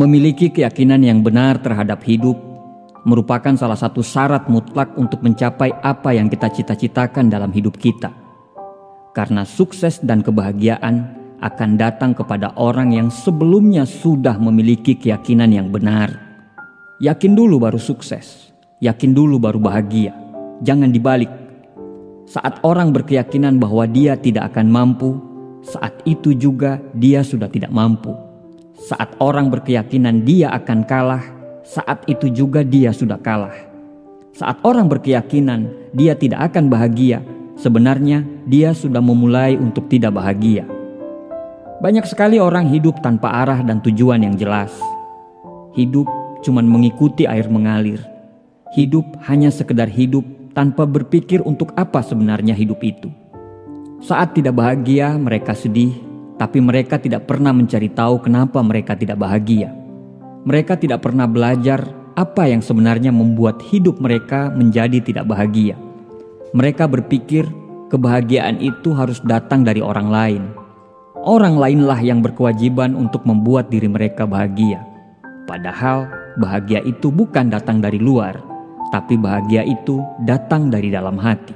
Memiliki keyakinan yang benar terhadap hidup merupakan salah satu syarat mutlak untuk mencapai apa yang kita cita-citakan dalam hidup kita. Karena sukses dan kebahagiaan akan datang kepada orang yang sebelumnya sudah memiliki keyakinan yang benar. Yakin dulu baru sukses, yakin dulu baru bahagia. Jangan dibalik. Saat orang berkeyakinan bahwa dia tidak akan mampu, saat itu juga dia sudah tidak mampu saat orang berkeyakinan dia akan kalah, saat itu juga dia sudah kalah. Saat orang berkeyakinan dia tidak akan bahagia, sebenarnya dia sudah memulai untuk tidak bahagia. Banyak sekali orang hidup tanpa arah dan tujuan yang jelas. Hidup cuma mengikuti air mengalir. Hidup hanya sekedar hidup tanpa berpikir untuk apa sebenarnya hidup itu. Saat tidak bahagia, mereka sedih, tapi mereka tidak pernah mencari tahu kenapa mereka tidak bahagia. Mereka tidak pernah belajar apa yang sebenarnya membuat hidup mereka menjadi tidak bahagia. Mereka berpikir kebahagiaan itu harus datang dari orang lain. Orang lainlah yang berkewajiban untuk membuat diri mereka bahagia. Padahal bahagia itu bukan datang dari luar, tapi bahagia itu datang dari dalam hati.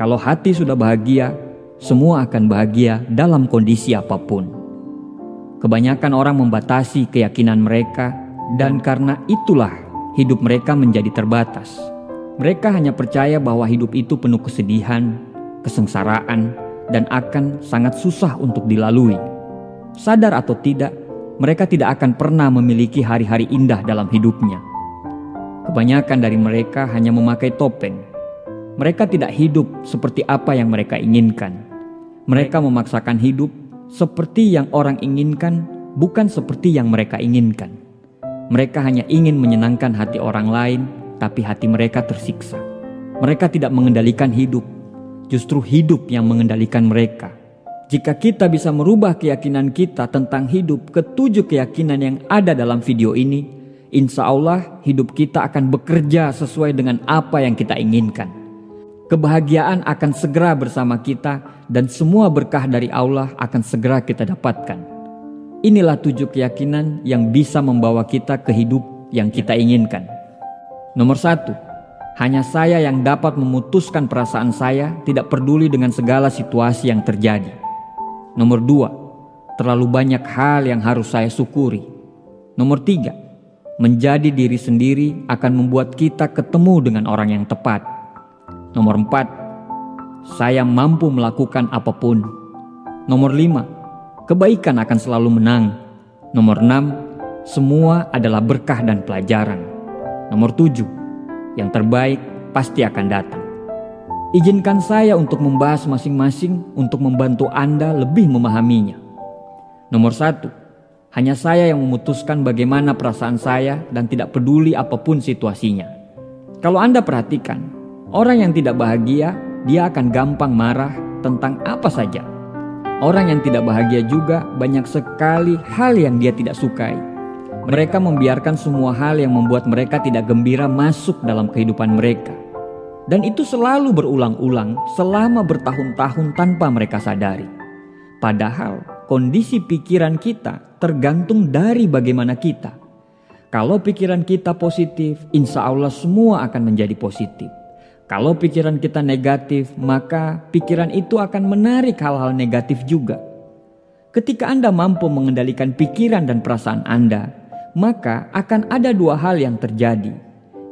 Kalau hati sudah bahagia, semua akan bahagia dalam kondisi apa pun. Kebanyakan orang membatasi keyakinan mereka, dan karena itulah hidup mereka menjadi terbatas. Mereka hanya percaya bahwa hidup itu penuh kesedihan, kesengsaraan, dan akan sangat susah untuk dilalui. Sadar atau tidak, mereka tidak akan pernah memiliki hari-hari indah dalam hidupnya. Kebanyakan dari mereka hanya memakai topeng. Mereka tidak hidup seperti apa yang mereka inginkan. Mereka memaksakan hidup seperti yang orang inginkan, bukan seperti yang mereka inginkan. Mereka hanya ingin menyenangkan hati orang lain, tapi hati mereka tersiksa. Mereka tidak mengendalikan hidup, justru hidup yang mengendalikan mereka. Jika kita bisa merubah keyakinan kita tentang hidup ke tujuh keyakinan yang ada dalam video ini, insya Allah hidup kita akan bekerja sesuai dengan apa yang kita inginkan. Kebahagiaan akan segera bersama kita dan semua berkah dari Allah akan segera kita dapatkan. Inilah tujuh keyakinan yang bisa membawa kita ke hidup yang kita inginkan. Nomor satu, hanya saya yang dapat memutuskan perasaan saya tidak peduli dengan segala situasi yang terjadi. Nomor dua, terlalu banyak hal yang harus saya syukuri. Nomor tiga, menjadi diri sendiri akan membuat kita ketemu dengan orang yang tepat. Nomor empat, saya mampu melakukan apa pun. Nomor lima, kebaikan akan selalu menang. Nomor enam, semua adalah berkah dan pelajaran. Nomor tujuh, yang terbaik pasti akan datang. Izinkan saya untuk membahas masing-masing untuk membantu Anda lebih memahaminya. Nomor satu, hanya saya yang memutuskan bagaimana perasaan saya dan tidak peduli apa pun situasinya. Kalau Anda perhatikan, Orang yang tidak bahagia, dia akan gampang marah tentang apa saja. Orang yang tidak bahagia juga banyak sekali hal yang dia tidak sukai. Mereka membiarkan semua hal yang membuat mereka tidak gembira masuk dalam kehidupan mereka. Dan itu selalu berulang-ulang selama bertahun-tahun tanpa mereka sadari. Padahal kondisi pikiran kita tergantung dari bagaimana kita. Kalau pikiran kita positif, insya Allah semua akan menjadi positif. Kalau pikiran kita negatif, maka pikiran itu akan menarik hal-hal negatif juga. Ketika Anda mampu mengendalikan pikiran dan perasaan Anda, maka akan ada dua hal yang terjadi.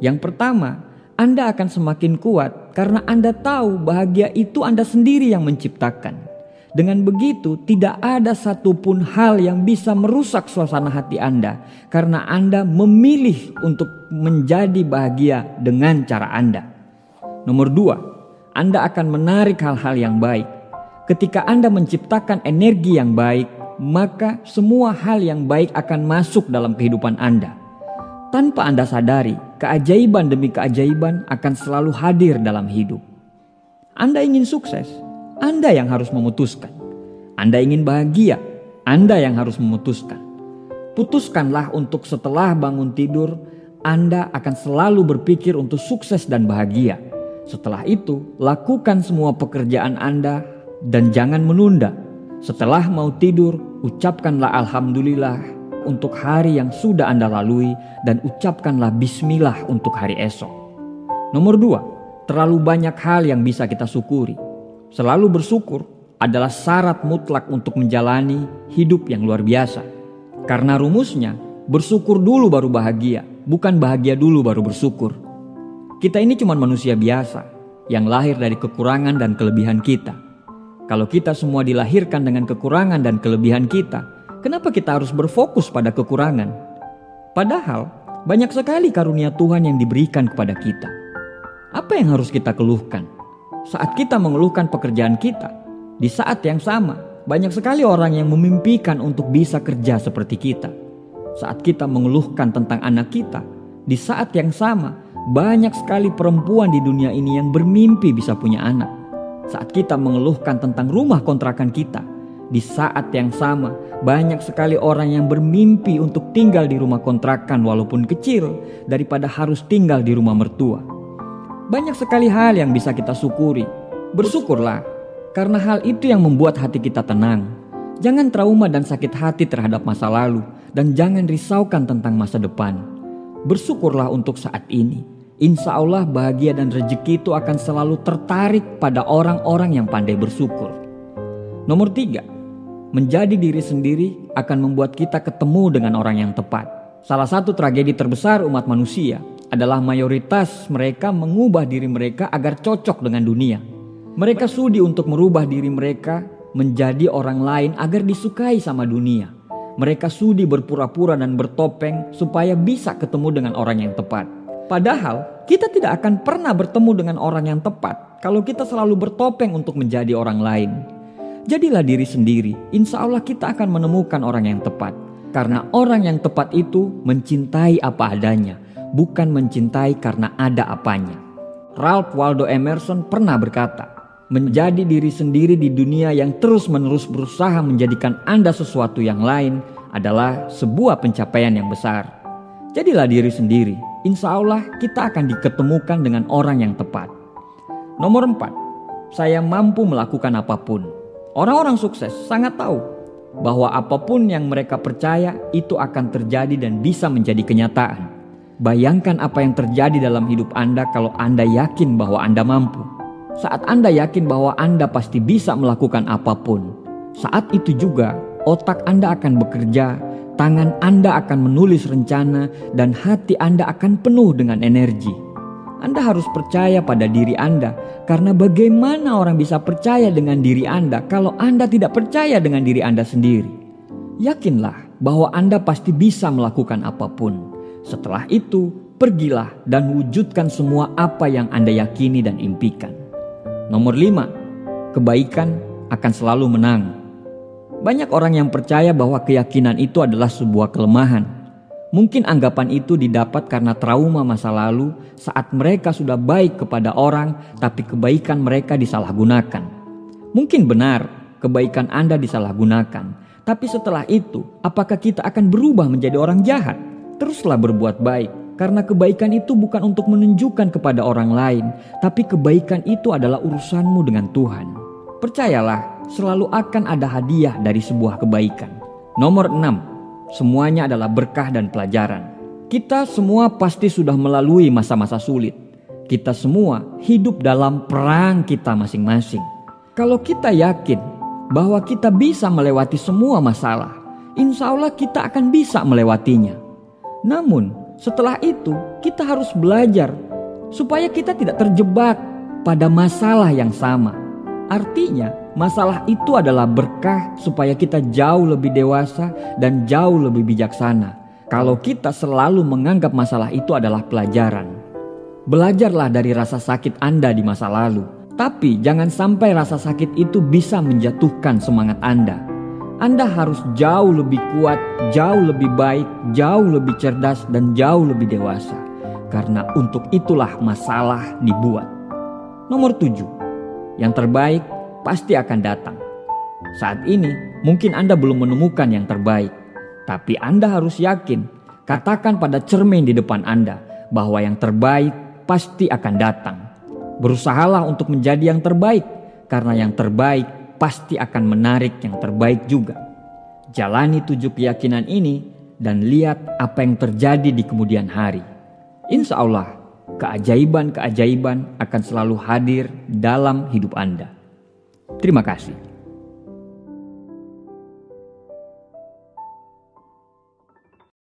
Yang pertama, Anda akan semakin kuat karena Anda tahu bahagia itu Anda sendiri yang menciptakan. Dengan begitu, tidak ada satupun hal yang bisa merusak suasana hati Anda karena Anda memilih untuk menjadi bahagia dengan cara Anda. Nomor dua, Anda akan menarik hal-hal yang baik. Ketika Anda menciptakan energi yang baik, maka semua hal yang baik akan masuk dalam kehidupan Anda. Tanpa Anda sadari, keajaiban demi keajaiban akan selalu hadir dalam hidup. Anda ingin sukses, Anda yang harus memutuskan. Anda ingin bahagia, Anda yang harus memutuskan. Putuskanlah untuk setelah bangun tidur, Anda akan selalu berpikir untuk sukses dan bahagia. Setelah itu, lakukan semua pekerjaan Anda dan jangan menunda. Setelah mau tidur, ucapkanlah Alhamdulillah. untuk hari yang sudah Anda lalui dan ucapkanlah bismillah untuk hari esok. Nomor dua, terlalu banyak hal yang bisa kita syukuri. Selalu bersyukur adalah syarat mutlak untuk menjalani hidup yang luar biasa. Karena rumusnya, bersyukur dulu baru bahagia, bukan bahagia dulu baru bersyukur. Kita ini cuma manusia biasa yang lahir dari kekurangan dan kelebihan kita. Kalau kita semua dilahirkan dengan kekurangan dan kelebihan kita, kenapa kita harus berfokus pada kekurangan? Padahal banyak sekali karunia Tuhan yang diberikan kepada kita. Apa yang harus kita keluhkan? Saat kita mengeluhkan pekerjaan kita, di saat yang sama banyak sekali orang yang memimpikan untuk bisa kerja seperti kita. Saat kita mengeluhkan tentang anak kita, di saat yang sama banyak sekali perempuan di dunia ini yang bermimpi bisa punya anak. Saat kita mengeluhkan tentang rumah kontrakan kita, di saat yang sama banyak sekali orang yang bermimpi untuk tinggal di rumah kontrakan walaupun kecil daripada harus tinggal di rumah mertua. Banyak sekali hal yang bisa kita syukuri. Bersyukurlah, karena hal itu yang membuat hati kita tenang. Jangan trauma dan sakit hati terhadap masa lalu, dan jangan risaukan tentang masa depan. Bersyukurlah untuk saat ini. Insya Allah bahagia dan rezeki itu akan selalu tertarik pada orang-orang yang pandai bersyukur. Nomor tiga, menjadi diri sendiri akan membuat kita ketemu dengan orang yang tepat. Salah satu tragedi terbesar umat manusia adalah mayoritas mereka mengubah diri mereka agar cocok dengan dunia. Mereka sudi untuk merubah diri mereka menjadi orang lain agar disukai sama dunia. Mereka sudi berpura-pura dan bertopeng supaya bisa ketemu dengan orang yang tepat. Padahal kita tidak akan pernah bertemu dengan orang yang tepat kalau kita selalu bertopeng untuk menjadi orang lain. Jadilah diri sendiri, insya Allah kita akan menemukan orang yang tepat. Karena orang yang tepat itu mencintai apa adanya, bukan mencintai karena ada apanya. Ralph Waldo Emerson pernah berkata, menjadi diri sendiri di dunia yang terus-menerus berusaha menjadikan Anda sesuatu yang lain adalah sebuah pencapaian yang besar. Jadilah diri sendiri, insya Allah kita akan diketemukan dengan orang yang tepat. Nomor 4, saya mampu melakukan apa pun. Orang-orang sukses sangat tahu bahwa apa pun yang mereka percaya itu akan terjadi dan bisa menjadi kenyataan. Bayangkan apa yang terjadi dalam hidup Anda kalau Anda yakin bahwa Anda mampu. Saat Anda yakin bahwa Anda pasti bisa melakukan apa pun, saat itu juga otak Anda akan bekerja, tangan Anda akan menulis rencana, dan hati Anda akan penuh dengan energi. Anda harus percaya pada diri Anda, karena bagaimana orang bisa percaya dengan diri Anda kalau Anda tidak percaya dengan diri Anda sendiri? Yakinlah bahwa Anda pasti bisa melakukan apa pun. Setelah itu, pergilah dan wujudkan semua apa yang Anda yakini dan impikan. Nomor lima, kebaikan akan selalu menang. Banyak orang yang percaya bahwa keyakinan itu adalah sebuah kelemahan. Mungkin anggapan itu didapat karena trauma masa lalu saat mereka sudah baik kepada orang, tapi kebaikan mereka disalahgunakan. Mungkin benar kebaikan Anda disalahgunakan, tapi setelah itu, apakah kita akan berubah menjadi orang jahat? Teruslah berbuat baik, karena kebaikan itu bukan untuk menunjukkan kepada orang lain, tapi kebaikan itu adalah urusanmu dengan Tuhan. Percayalah, selalu akan ada hadiah dari sebuah kebaikan. Nomor 6. Semuanya adalah berkah dan pelajaran. Kita semua pasti sudah melalui masa-masa sulit. Kita semua hidup dalam perang kita masing-masing. Kalau kita yakin bahwa kita bisa melewati semua masalah, insya Allah kita akan bisa melewatinya. Namun, setelah itu kita harus belajar supaya kita tidak terjebak pada masalah yang sama. Artinya, masalah itu adalah berkah supaya kita jauh lebih dewasa dan jauh lebih bijaksana. Kalau kita selalu menganggap masalah itu adalah pelajaran, belajarlah dari rasa sakit Anda di masa lalu, tapi jangan sampai rasa sakit itu bisa menjatuhkan semangat Anda. Anda harus jauh lebih kuat, jauh lebih baik, jauh lebih cerdas, dan jauh lebih dewasa. Karena untuk itulah masalah dibuat. Nomor tujuh, yang terbaik pasti akan datang. Saat ini mungkin Anda belum menemukan yang terbaik, tapi Anda harus yakin, katakan pada cermin di depan Anda bahwa yang terbaik pasti akan datang. Berusahalah untuk menjadi yang terbaik, karena yang terbaik pasti akan menarik yang terbaik juga. Jalani tujuh keyakinan ini dan lihat apa yang terjadi di kemudian hari. Insya Allah, keajaiban-keajaiban akan selalu hadir dalam hidup Anda. Terima kasih.